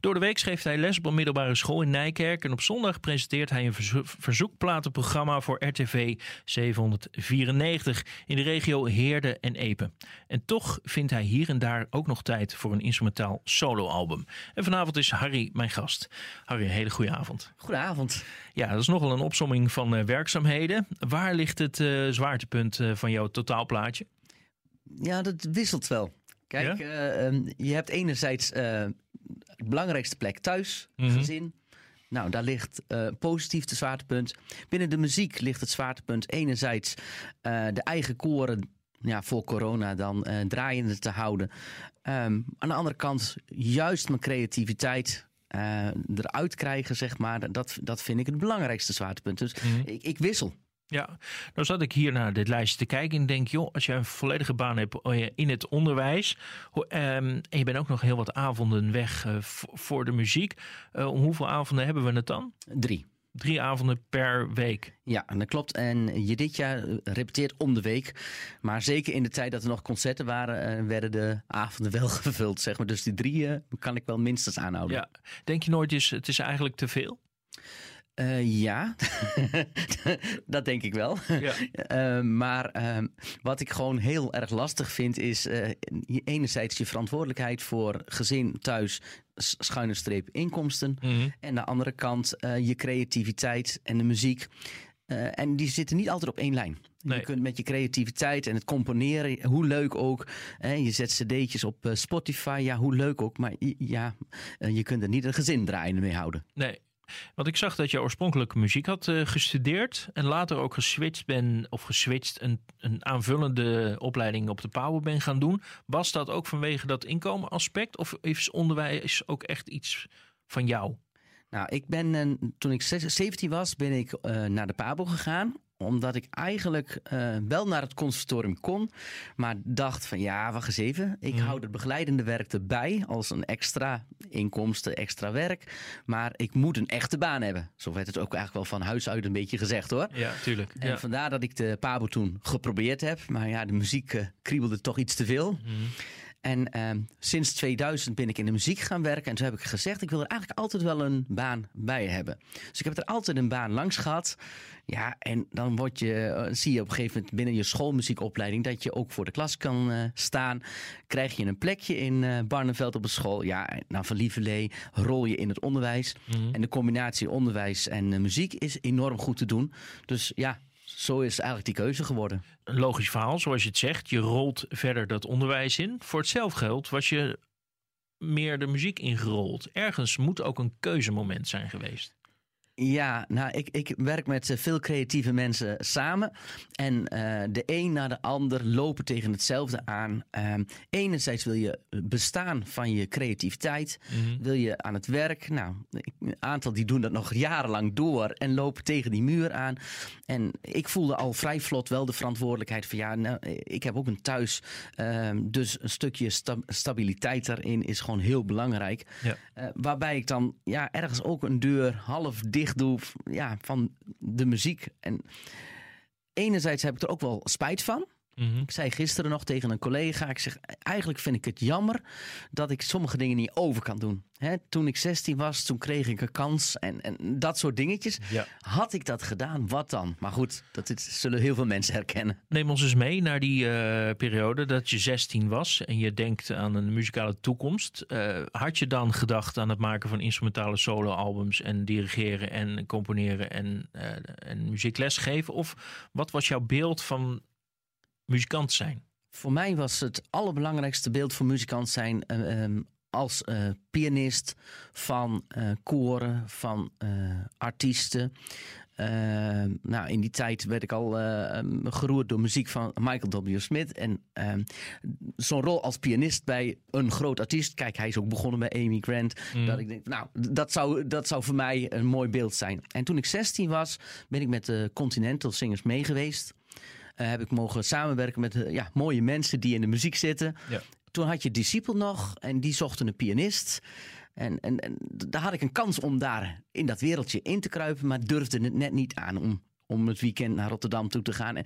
Door de week schreef hij les op een middelbare school in Nijkerk. En op zondag presenteert hij een verzo- verzoekplatenprogramma voor RTV 794 in de regio Heerde en Epe. En toch vindt hij hier en daar ook nog tijd voor een instrumentaal soloalbum. En vanavond is Harry mijn gast. Harry, een hele goede avond. Goedenavond. Ja, dat is nogal een opsomming van eh, werkzaamheden. Waar ligt het eh, zwaartepunt eh, van jouw totaalplaatje? Ja, dat wisselt wel. Kijk, eh, ehm, je hebt enerzijds belangrijkste plek thuis, Mhm. gezin. Nou, daar ligt eh, positief de zwaartepunt. Binnen de muziek ligt het zwaartepunt enerzijds eh, de eigen koren ja, voor corona dan eh, draaiende te houden. Ehm, aan de andere kant juist mijn creativiteit eruit krijgen, zeg maar. Dat, dat vind ik het belangrijkste zwaartepunt. Dus ik, ik wissel. Ja, nou zat ik hier naar dit lijstje te kijken en denk, joh, als je een volledige baan hebt eh, in het onderwijs ehm, en je bent ook nog heel wat avonden weg eh, voor de muziek, eh, om hoeveel avonden hebben we het dan? Drie. Drie avonden per week. Ja, en dat klopt. En je dit jaar repeteert om de week. Maar zeker in de tijd dat er nog concerten waren, eh, werden de avonden wel gevuld. Zeg maar. Dus die drie kan ik wel minstens aanhouden. Ja. Denk je nooit eens, het is eigenlijk te veel? Eh, ja. dat denk ik wel. Ja. Eh, maar ehm, wat ik gewoon heel erg lastig vind, is eh, enerzijds je verantwoordelijkheid voor gezin, thuis, schuine streep inkomsten. Mhm. En aan de andere kant je creativiteit en de muziek. En die zitten niet altijd op één lijn. Nee. Je kunt met je creativiteit en het componeren, hoe leuk ook. hè, je zet cd'tjes op Spotify, ja, hoe leuk ook. Maar ja, je kunt er niet een gezin draaiende mee houden. Nee. Want ik zag dat je oorspronkelijk muziek had eh, gestudeerd en later ook geswitcht ben of geswitcht een, een aanvullende opleiding op de Power ben gaan doen. Was dat ook vanwege dat inkomenaspect of is onderwijs ook echt iets van jou? Nou, ik ben, toen ik zes- 17 was, ben ik eh, naar de PABO gegaan. Omdat ik eigenlijk eh, wel naar het conservatorium kon. Maar dacht van ja, wacht eens even. Ik Mhm. hou het begeleidende werk erbij als een extra inkomsten, extra werk. Maar ik moet een echte baan hebben. Zo werd het ook eigenlijk wel van huis uit een beetje gezegd hoor. Ja, tuurlijk. En Ja. vandaar dat ik de PABO toen geprobeerd heb. Maar ja, de muziek eh, kriebelde toch iets te veel. Mhm. En ehm, sinds 2000 ben ik in de muziek gaan werken. En toen heb ik gezegd, ik wil er eigenlijk altijd wel een baan bij hebben. Dus ik heb er altijd een baan langs gehad. Ja, en dan word je, eh, zie je op een gegeven moment binnen je schoolmuziekopleiding... dat je ook voor de klas kan eh, staan. Krijg je een plekje in eh Barneveld op een school. Ja, nou van lieverlee rol je in het onderwijs. Mhm. En de combinatie onderwijs en muziek is enorm goed te doen. Dus ja, zo is eigenlijk die keuze geworden. Een logisch verhaal, zoals je het zegt. Je rolt verder dat onderwijs in. Voor hetzelfde geld was je meer de muziek ingerold. Ergens moet ook een keuzemoment zijn geweest. Ja, nou, ik, ik werk met eh, veel creatieve mensen samen. En eh, de een na de ander lopen tegen hetzelfde aan. Ehm, enerzijds wil je bestaan van je creativiteit. Wil je aan het werk. Nou, een aantal die doen dat nog jarenlang door en lopen tegen die muur aan. En ik voelde al vrij vlot wel de verantwoordelijkheid van ja, nou, ik heb ook een thuis. Ehm, dus een stukje sta- stabiliteit daarin is gewoon heel belangrijk. Ja. Eh, waarbij ik dan ja, ergens ook een deur half dicht doe ja, van de muziek. En enerzijds heb ik er ook wel spijt van. Mhm. Ik zei gisteren nog tegen een collega, ik zeg eigenlijk vind ik het jammer dat ik sommige dingen niet over kan doen. Hè, toen ik 16 was, toen kreeg ik een kans en, en dat soort dingetjes. Ja. Had ik dat gedaan, wat dan? Maar goed, dat is- zullen heel veel mensen herkennen. Neem ons eens mee naar die eh, periode dat je 16 was en je denkt aan een muzikale toekomst. Eh, had je dan gedacht aan het maken van instrumentale soloalbums en dirigeren en componeren en, eh, en muziekles geven? Of wat was jouw beeld van muzikant zijn? Voor mij was het allerbelangrijkste beeld voor muzikant zijn eh, ehm, als eh, pianist van eh, koren, van artiesten. Ehm, nou, in die tijd werd ik al eh, ehm, geroerd door muziek van Michael W. Smith. En zo'n rol als pianist bij een groot artiest. Kijk, hij is ook begonnen bij Amy Grant. Dat ik denk, nou, dat zou, dat zou voor mij een mooi beeld zijn. En toen ik 16 was, ben ik met de Continental Singers mee geweest. Eh, heb ik mogen samenwerken met eh, ja, mooie mensen die in de muziek zitten. Ja. Toen had je Disciple nog en die zochten een pianist. En, en, en daar had ik een kans om daar in dat wereldje in te kruipen, maar durfde het net niet aan om, om het weekend naar Rotterdam toe te gaan. En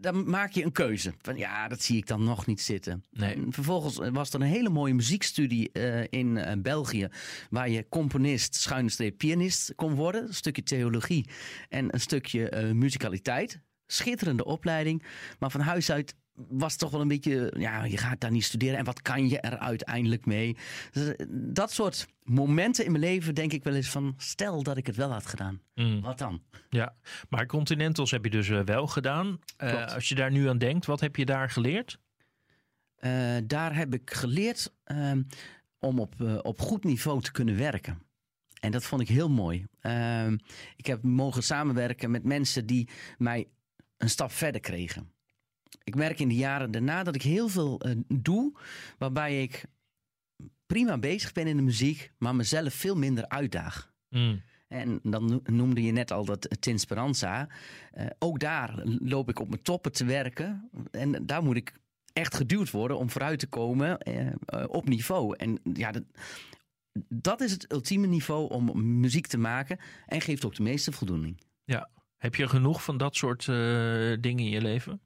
dan maak je een keuze. Van ja, dat zie ik dan nog niet zitten. Nee. En vervolgens was er een hele mooie muziekstudie eh, in eh, België. Waar je componist, schuine streep pianist kon worden. Een stukje theologie en een stukje eh, muzikaliteit. Schitterende opleiding. Maar van huis uit was toch wel een beetje, ja, je gaat daar niet studeren. En wat kan je er uiteindelijk mee? Dus, eh, dat soort momenten in mijn leven denk ik wel eens van, stel dat ik het wel had gedaan. Mm. Wat dan? Ja, maar Continentals heb je dus eh, wel gedaan. Eh, als je daar nu aan denkt, wat heb je daar geleerd? Daar heb ik geleerd ehm, om op, op goed niveau te kunnen werken. En dat vond ik heel mooi. Ehm, ik heb mogen samenwerken met mensen die mij een stap verder kregen. Ik merk in de jaren daarna dat ik heel veel eh, doe waarbij ik prima bezig ben in de muziek, maar mezelf veel minder uitdaag. Mm. En dan no- noemde je net al dat Tinsperanza. Eh ook daar loop ik op mijn toppen te werken. En daar moet ik echt geduwd worden om vooruit te komen eh, eh, op niveau. En ja, dat, dat is het ultieme niveau om muziek te maken. En geeft ook de meeste voldoening. Heb je genoeg van dat soort eh, dingen in je leven?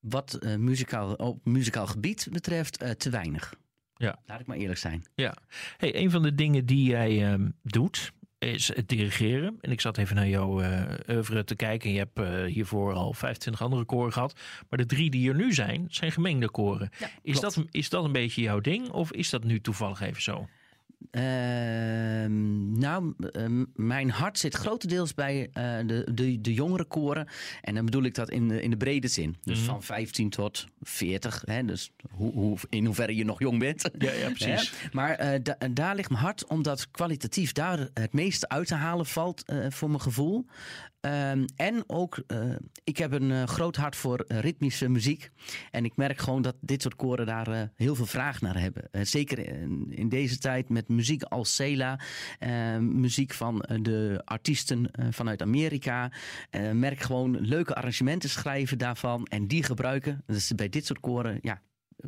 Wat eh, muzikaal, op muzikaal gebied betreft, eh, te weinig. Ja. Laat ik maar eerlijk zijn. Ja. Hey, een van de dingen die jij ehm, doet is het dirigeren. En ik zat even naar jouw eh oeuvre te kijken. Je hebt eh, hiervoor al 25 andere koren gehad. Maar de drie die er nu zijn, zijn gemengde koren. Ja, Is klopt. dat, is dat een beetje jouw ding? Of is dat nu toevallig even zo? Ehm, nou, ehm, mijn hart zit grotendeels bij eh, de, de, de jongere koren. En dan bedoel ik dat in de, in de brede zin. Dus Mhm. van 15 tot 40. Hè? Dus hoe, hoe, in hoeverre je nog jong bent. Ja, ja precies. Hè? Maar eh, da- daar ligt mijn hart, omdat kwalitatief daar het meeste uit te halen valt eh, voor mijn gevoel. Ehm, en ook, eh, ik heb een eh, groot hart voor ritmische muziek. En ik merk gewoon dat dit soort koren daar eh, heel veel vraag naar hebben. Zeker in, in deze tijd met muziek als Cela, muziek van de artiesten vanuit Amerika. Merk gewoon leuke arrangementen schrijven daarvan en die gebruiken. Dus bij dit soort koren, ja,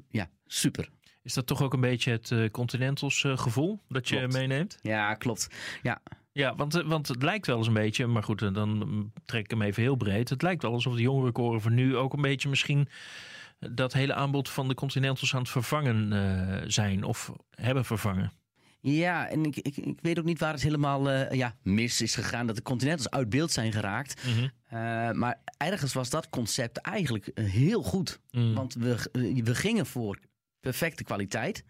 ja super. Is dat toch ook een beetje het Continentals gevoel dat je Klopt. meeneemt? Ja, klopt. Ja, Ja, want, eh, want het lijkt wel eens een beetje, maar goed, eh, dan mm, trek ik hem even heel breed. Het lijkt wel alsof de jongere koren van nu ook een beetje misschien dat hele aanbod van de Continentals aan het vervangen eh, zijn of hebben vervangen. Ja, en ik, ik, ik weet ook niet waar het helemaal eh, ja, mis is gegaan. Dat de Continentals uit beeld zijn geraakt. Mhm. Eh, maar ergens was dat concept eigenlijk eh, heel goed. Mm. Want we, eh, we gingen voor perfecte kwaliteit.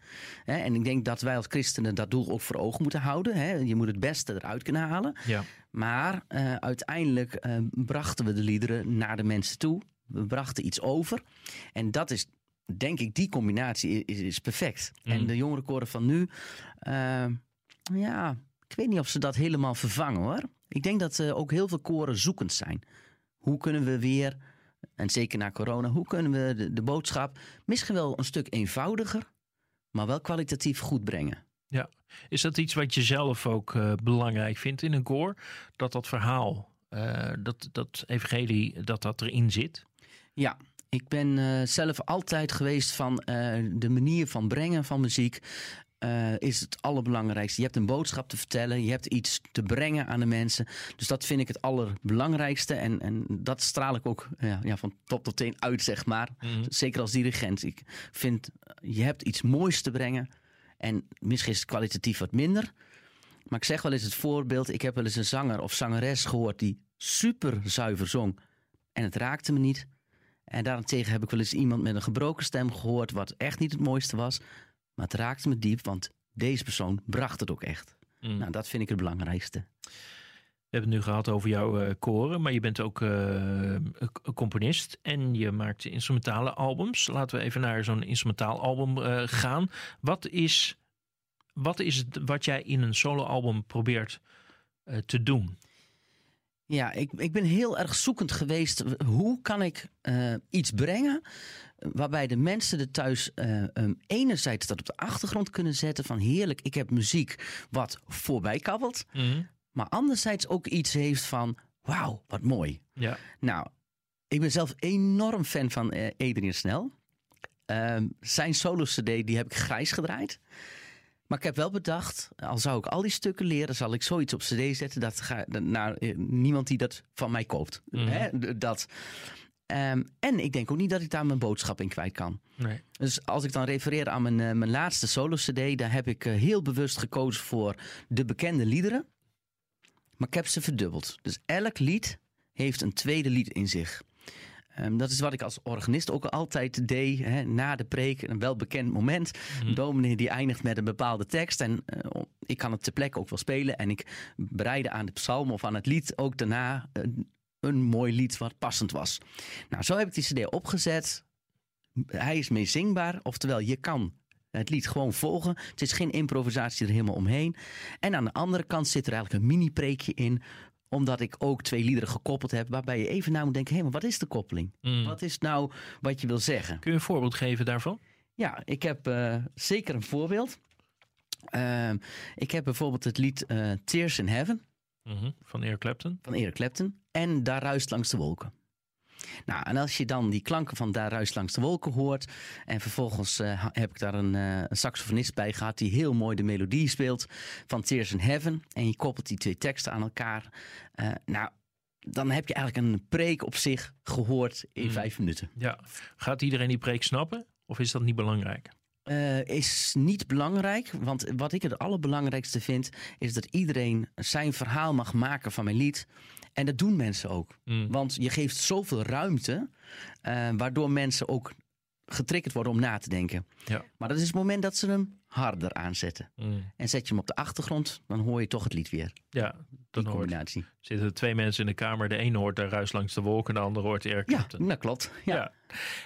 En ik denk dat wij als christenen dat doel ook voor ogen moeten houden. Je moet het beste eruit kunnen halen. Ja. Maar eh, uiteindelijk eh, brachten we de liederen naar de mensen toe. We brachten iets over. En dat is, denk ik, die combinatie is, is perfect. Mm. En de jongere koren van nu, eh, ja, ik weet niet of ze dat helemaal vervangen hoor. Ik denk dat ook heel veel koren zoekend zijn. Hoe kunnen we weer, en zeker na corona, hoe kunnen we de, de boodschap misschien wel een stuk eenvoudiger, maar wel kwalitatief goed brengen? Is dat iets wat je zelf ook eh, belangrijk vindt in een koor? Dat dat verhaal, eh, dat, dat evangelie, dat dat erin zit? Ja, ik ben eh, zelf altijd geweest van de manier van brengen van muziek. Eh, is het allerbelangrijkste. Je hebt een boodschap te vertellen, je hebt iets te brengen aan de mensen. Dus dat vind ik het allerbelangrijkste. En, en dat straal ik ook ja, ja, van top tot teen uit, zeg maar. Mhm. Zeker als dirigent. Ik vind, je hebt iets moois te brengen. En misschien is het kwalitatief wat minder. Maar ik zeg wel eens het voorbeeld. Ik heb wel eens een zanger of zangeres gehoord die super zuiver zong. En het raakte me niet. En daarentegen heb ik wel eens iemand met een gebroken stem gehoord. Wat echt niet het mooiste was. Maar het raakte me diep, want deze persoon bracht het ook echt. Mm. Nou, dat vind ik het belangrijkste. We hebben het nu gehad over jouw eh, koren, maar je bent ook eh, componist en je maakt instrumentale albums. Laten we even naar zo'n instrumentaal album eh, gaan. Wat is, wat is het wat jij in een soloalbum probeert te doen? Ja, ik, ik ben heel erg zoekend geweest. Hoe kan ik eh, iets brengen waarbij de mensen er thuis eh, um, enerzijds dat op de achtergrond kunnen zetten van heerlijk, ik heb muziek wat voorbij kabbelt. Maar anderzijds ook iets heeft van wauw, wat mooi. Ja. Nou, ik ben zelf enorm fan van eh Adrian Snel. Ehm, zijn solo-cd die heb ik grijs gedraaid. Maar ik heb wel bedacht, al zou ik al die stukken leren, zal ik zoiets op cd zetten dat ga, naar eh, niemand die dat van mij koopt. Mhm. Hè? Dat. Ehm, en ik denk ook niet dat ik daar mijn boodschap in kwijt kan. Nee. Dus als ik dan refereer aan mijn, eh, mijn laatste solo-cd, daar heb ik eh, heel bewust gekozen voor de bekende liederen. Maar ik heb ze verdubbeld. Dus elk lied heeft een tweede lied in zich. Ehm, dat is wat ik als organist ook altijd deed. Hè, na de preek, een welbekend moment. Mhm. Een dominee die eindigt met een bepaalde tekst. En eh, ik kan het ter plekke ook wel spelen. En ik bereidde aan de psalm of aan het lied ook daarna een, een mooi lied wat passend was. Nou, zo heb ik die cd opgezet. Hij is mee zingbaar. Oftewel, je kan het lied gewoon volgen. Het is geen improvisatie er helemaal omheen. En aan de andere kant zit er eigenlijk een mini-preekje in omdat ik ook twee liederen gekoppeld heb, waarbij je even na moet denken: hé, maar wat is de koppeling? Mm. Wat is nou wat je wil zeggen? Kun je een voorbeeld geven daarvan? Ja, ik heb eh, zeker een voorbeeld. Ehm, ik heb bijvoorbeeld het lied eh, Tears in Heaven Mhm. Van Eric Clapton. van Eric Clapton en Daar ruist langs de wolken. Nou, en als je dan die klanken van Daar ruist langs de wolken hoort en vervolgens eh, heb ik daar een, eh, een saxofonist bij gehad die heel mooi de melodie speelt van Tears in Heaven en je koppelt die twee teksten aan elkaar. Eh, nou, dan heb je eigenlijk een preek op zich gehoord in Mm. vijf minuten. Ja. Gaat iedereen die preek snappen? Of is dat niet belangrijk? Eh, is niet belangrijk. Want wat ik het allerbelangrijkste vind, is dat iedereen zijn verhaal mag maken van mijn lied. En dat doen mensen ook. Mm. Want je geeft zoveel ruimte, eh, waardoor mensen ook getriggerd worden om na te denken. Ja. Maar dat is het moment dat ze hem harder aanzetten. Mm. En zet je hem op de achtergrond, dan hoor je toch het lied weer. Ja, dan hoort, combinatie. zitten er twee mensen in de kamer. De ene hoort daar ruis langs de wolken, de andere hoort Eric Ja, dat klopt. Ja. Ja.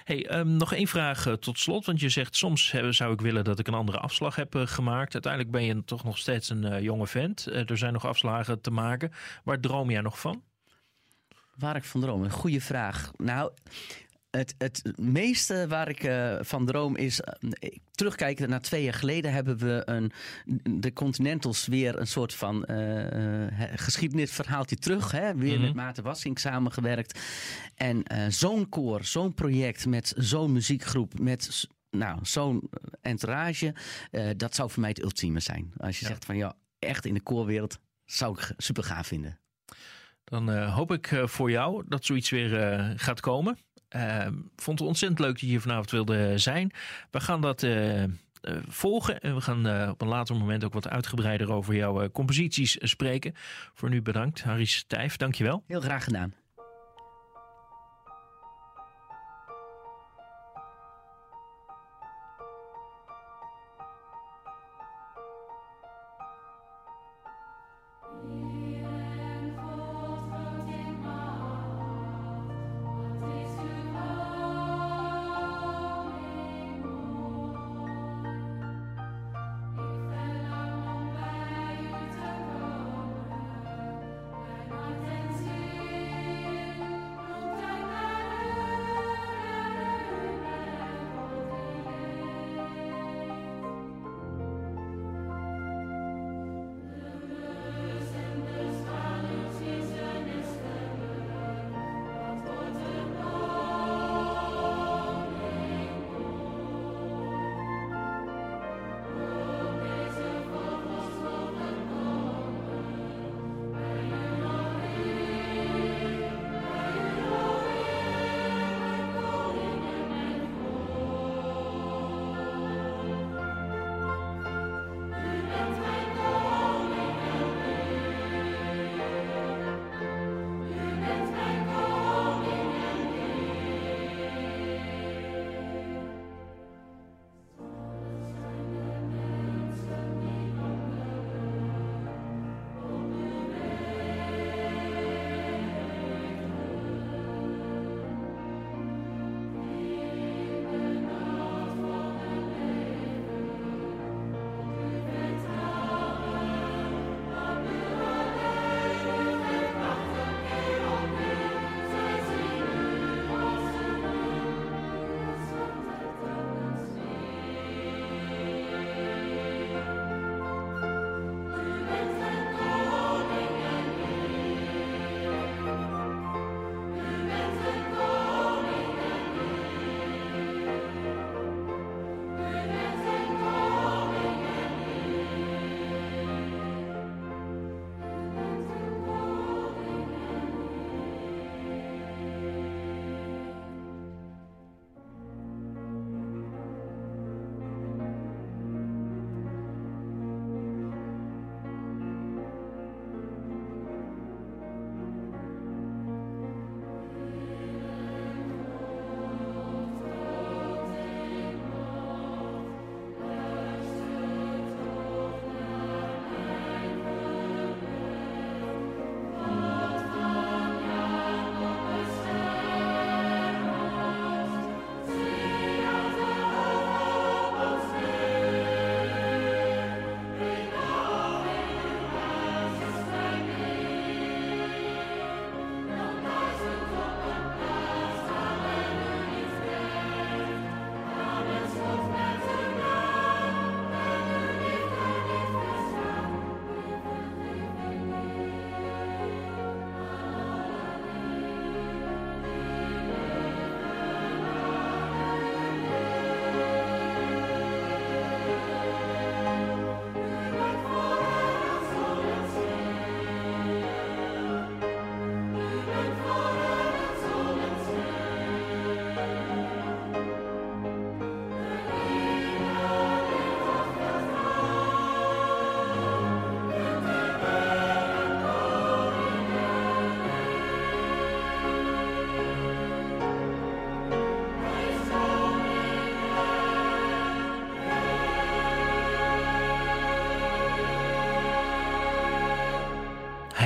Hey, ehm, nog één vraag eh, tot slot. Want je zegt soms zou ik willen dat ik een andere afslag heb eh, gemaakt. Uiteindelijk ben je toch nog steeds een eh, jonge vent. Er zijn nog afslagen te maken. Waar droom jij nog van? Waar ik van droom? Een goede vraag. Nou, het, het meeste waar ik eh, van droom is. eh, terugkijken naar twee jaar geleden hebben we een, de Continentals weer een soort van eh, geschiedenisverhaaltje terug. Hè? Weer Mhm. met Maarten Wassink samengewerkt. En zo'n koor, zo'n project met zo'n muziekgroep, met. Nou, zo'n entourage, dat zou voor mij het ultieme zijn. Als je Ja. zegt van ja, echt in de koorwereld zou ik super gaaf vinden. Dan hoop ik voor jou dat zoiets weer gaat komen. Eh, vond het ontzettend leuk dat je hier vanavond wilde zijn. We gaan dat eh, eh, volgen en we gaan eh, op een later moment ook wat uitgebreider over jouw composities spreken. Voor nu bedankt, Harry Stijf. Dankjewel. Heel graag gedaan.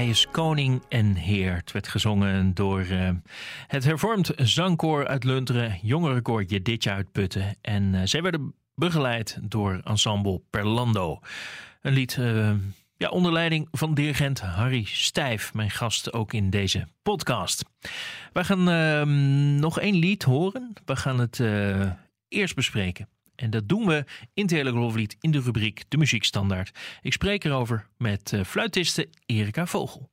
Hij is koning en heer. Het werd gezongen door uh, het hervormd zangkoor uit Lunteren, jongerenkoortje Ditje uit Putten. En uh, zij werden begeleid door ensemble Perlando. Een lied uh, ja, onder leiding van dirigent Harry Stijf, mijn gast ook in deze podcast. We gaan ehm, nog één lied horen. We gaan het eerst bespreken. En dat doen we in Telegraflied in de rubriek De Muziekstandaard. Ik spreek erover met uh, fluitiste Erika Vogel.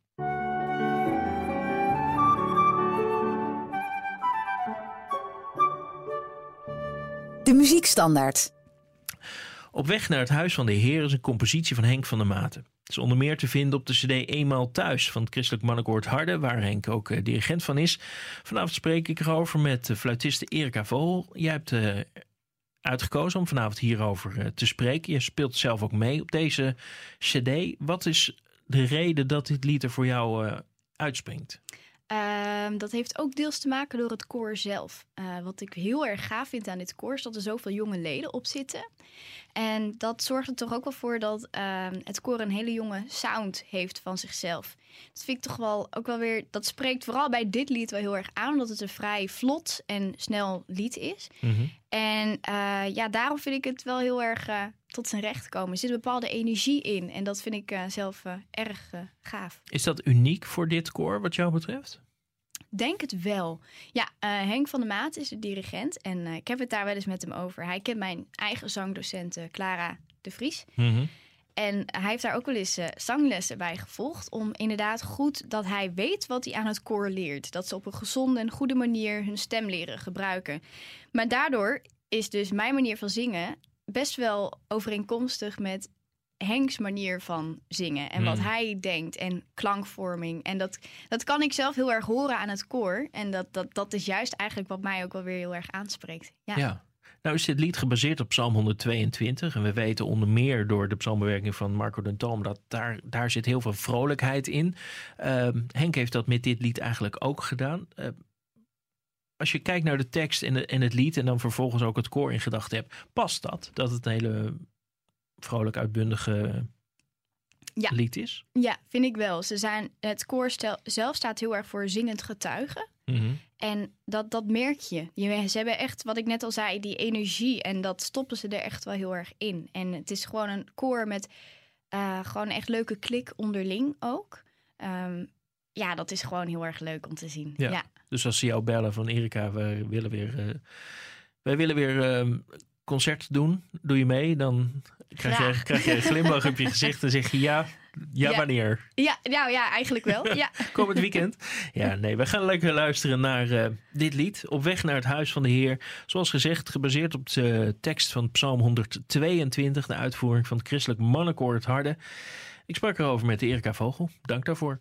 De Muziekstandaard. Op weg naar het Huis van de Heer is een compositie van Henk van der Maten. Het is onder meer te vinden op de CD Eenmaal Thuis van het Christelijk Mannenkoord Harde, waar Henk ook uh, dirigent van is. Vanavond spreek ik erover met uh, fluitiste Erika Vogel. Jij hebt uitgekozen om vanavond hierover uh, te spreken. Je speelt zelf ook mee op deze CD. Wat is de reden dat dit lied er voor jou uh, uitspringt? Uh, dat heeft ook deels te maken door het koor zelf. Uh, wat ik heel erg gaaf vind aan dit koor is dat er zoveel jonge leden op zitten. En dat zorgt er toch ook wel voor dat ehm, het koor een hele jonge sound heeft van zichzelf. Dat vind ik toch wel ook wel weer. Dat spreekt vooral bij dit lied wel heel erg aan, omdat het een vrij vlot en snel lied is. Mm -hmm. En uh, ja, daarom vind ik het wel heel erg uh, tot zijn recht komen. Er zit een bepaalde energie in. En dat vind ik uh, zelf erg gaaf. Is dat uniek voor dit koor, wat jou betreft? Denk het wel. Ja, Henk van der Maat is de dirigent. En ik heb het daar wel eens met hem over. Hij kent mijn eigen zangdocent Clara de Vries. Mm -hmm. En hij heeft daar ook wel eens uh, zanglessen bij gevolgd. Om inderdaad goed dat hij weet wat hij aan het koor leert. Dat ze op een gezonde en goede manier hun stem leren gebruiken. Maar daardoor is dus mijn manier van zingen best wel overeenkomstig met Henks manier van zingen. En wat Hmm. hij denkt en klankvorming. En dat, dat kan ik zelf heel erg horen aan het koor. En dat, dat, dat is juist eigenlijk wat mij ook wel weer heel erg aanspreekt. Ja. Ja. Nou is dit lied gebaseerd op Psalm 122. En we weten onder meer door de psalmbewerking van Marco Dentom... dat daar, daar zit heel veel vrolijkheid in. Ehm, Henk heeft dat met dit lied eigenlijk ook gedaan. Uh, als je kijkt naar de tekst en, de, en het lied... en dan vervolgens ook het koor in gedachten hebt... past dat? Dat het een hele vrolijk uitbundige ja. lied is? Ja, vind ik wel. Ze zijn, het koor stel, zelf staat heel erg voor zingend getuigen. Mm -hmm. En dat, dat merk je. je. Ze hebben echt, wat ik net al zei, die energie. En dat stoppen ze er echt wel heel erg in. En het is gewoon een koor met uh, gewoon echt leuke klik onderling ook. Um, ja, dat is gewoon heel erg leuk om te zien. Ja. ja. Dus als ze jou bellen van Erika, we willen weer, uh, wij willen weer uh, concert doen, doe je mee? Dan krijg je, krijg je een glimlach op je gezicht en zeg je ja, ja, Ja. wanneer? Ja, nou ja, eigenlijk wel. Ja. Komend weekend. Ja, nee, we gaan lekker luisteren naar uh, dit lied. Op weg naar het huis van de Heer. Zoals gezegd, gebaseerd op de tekst van Psalm 122, de uitvoering van het Christelijk Mannenkoor het Harde. Ik sprak erover met Erika Vogel. Dank daarvoor.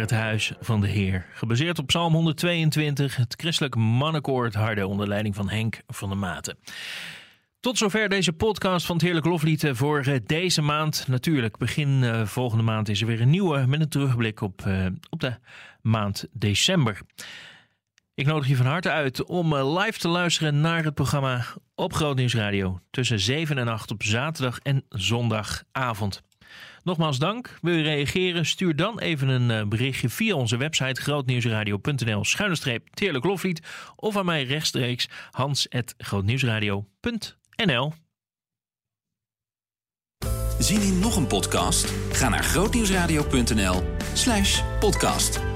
Het huis van de Heer. Gebaseerd op Psalm 122, het christelijk mannenkoor harde onder leiding van Henk van der Maten. Tot zover deze podcast van het Heerlijk Loflied voor eh, deze maand. Natuurlijk, begin uh, volgende maand is er weer een nieuwe met een terugblik op, uh, op de maand december. Ik nodig je van harte uit om live te luisteren naar het programma op Groot Radio tussen 7 en 8 op zaterdag en zondagavond. Nogmaals dank. Wil je reageren? Stuur dan even een berichtje via onze website grootnieuwsradio.nl schuine Teerlijk Loflied of aan mij rechtstreeks hans.grootnieuwsradio.nl Zien in nog een podcast? Ga naar grootnieuwsradio.nl slash podcast.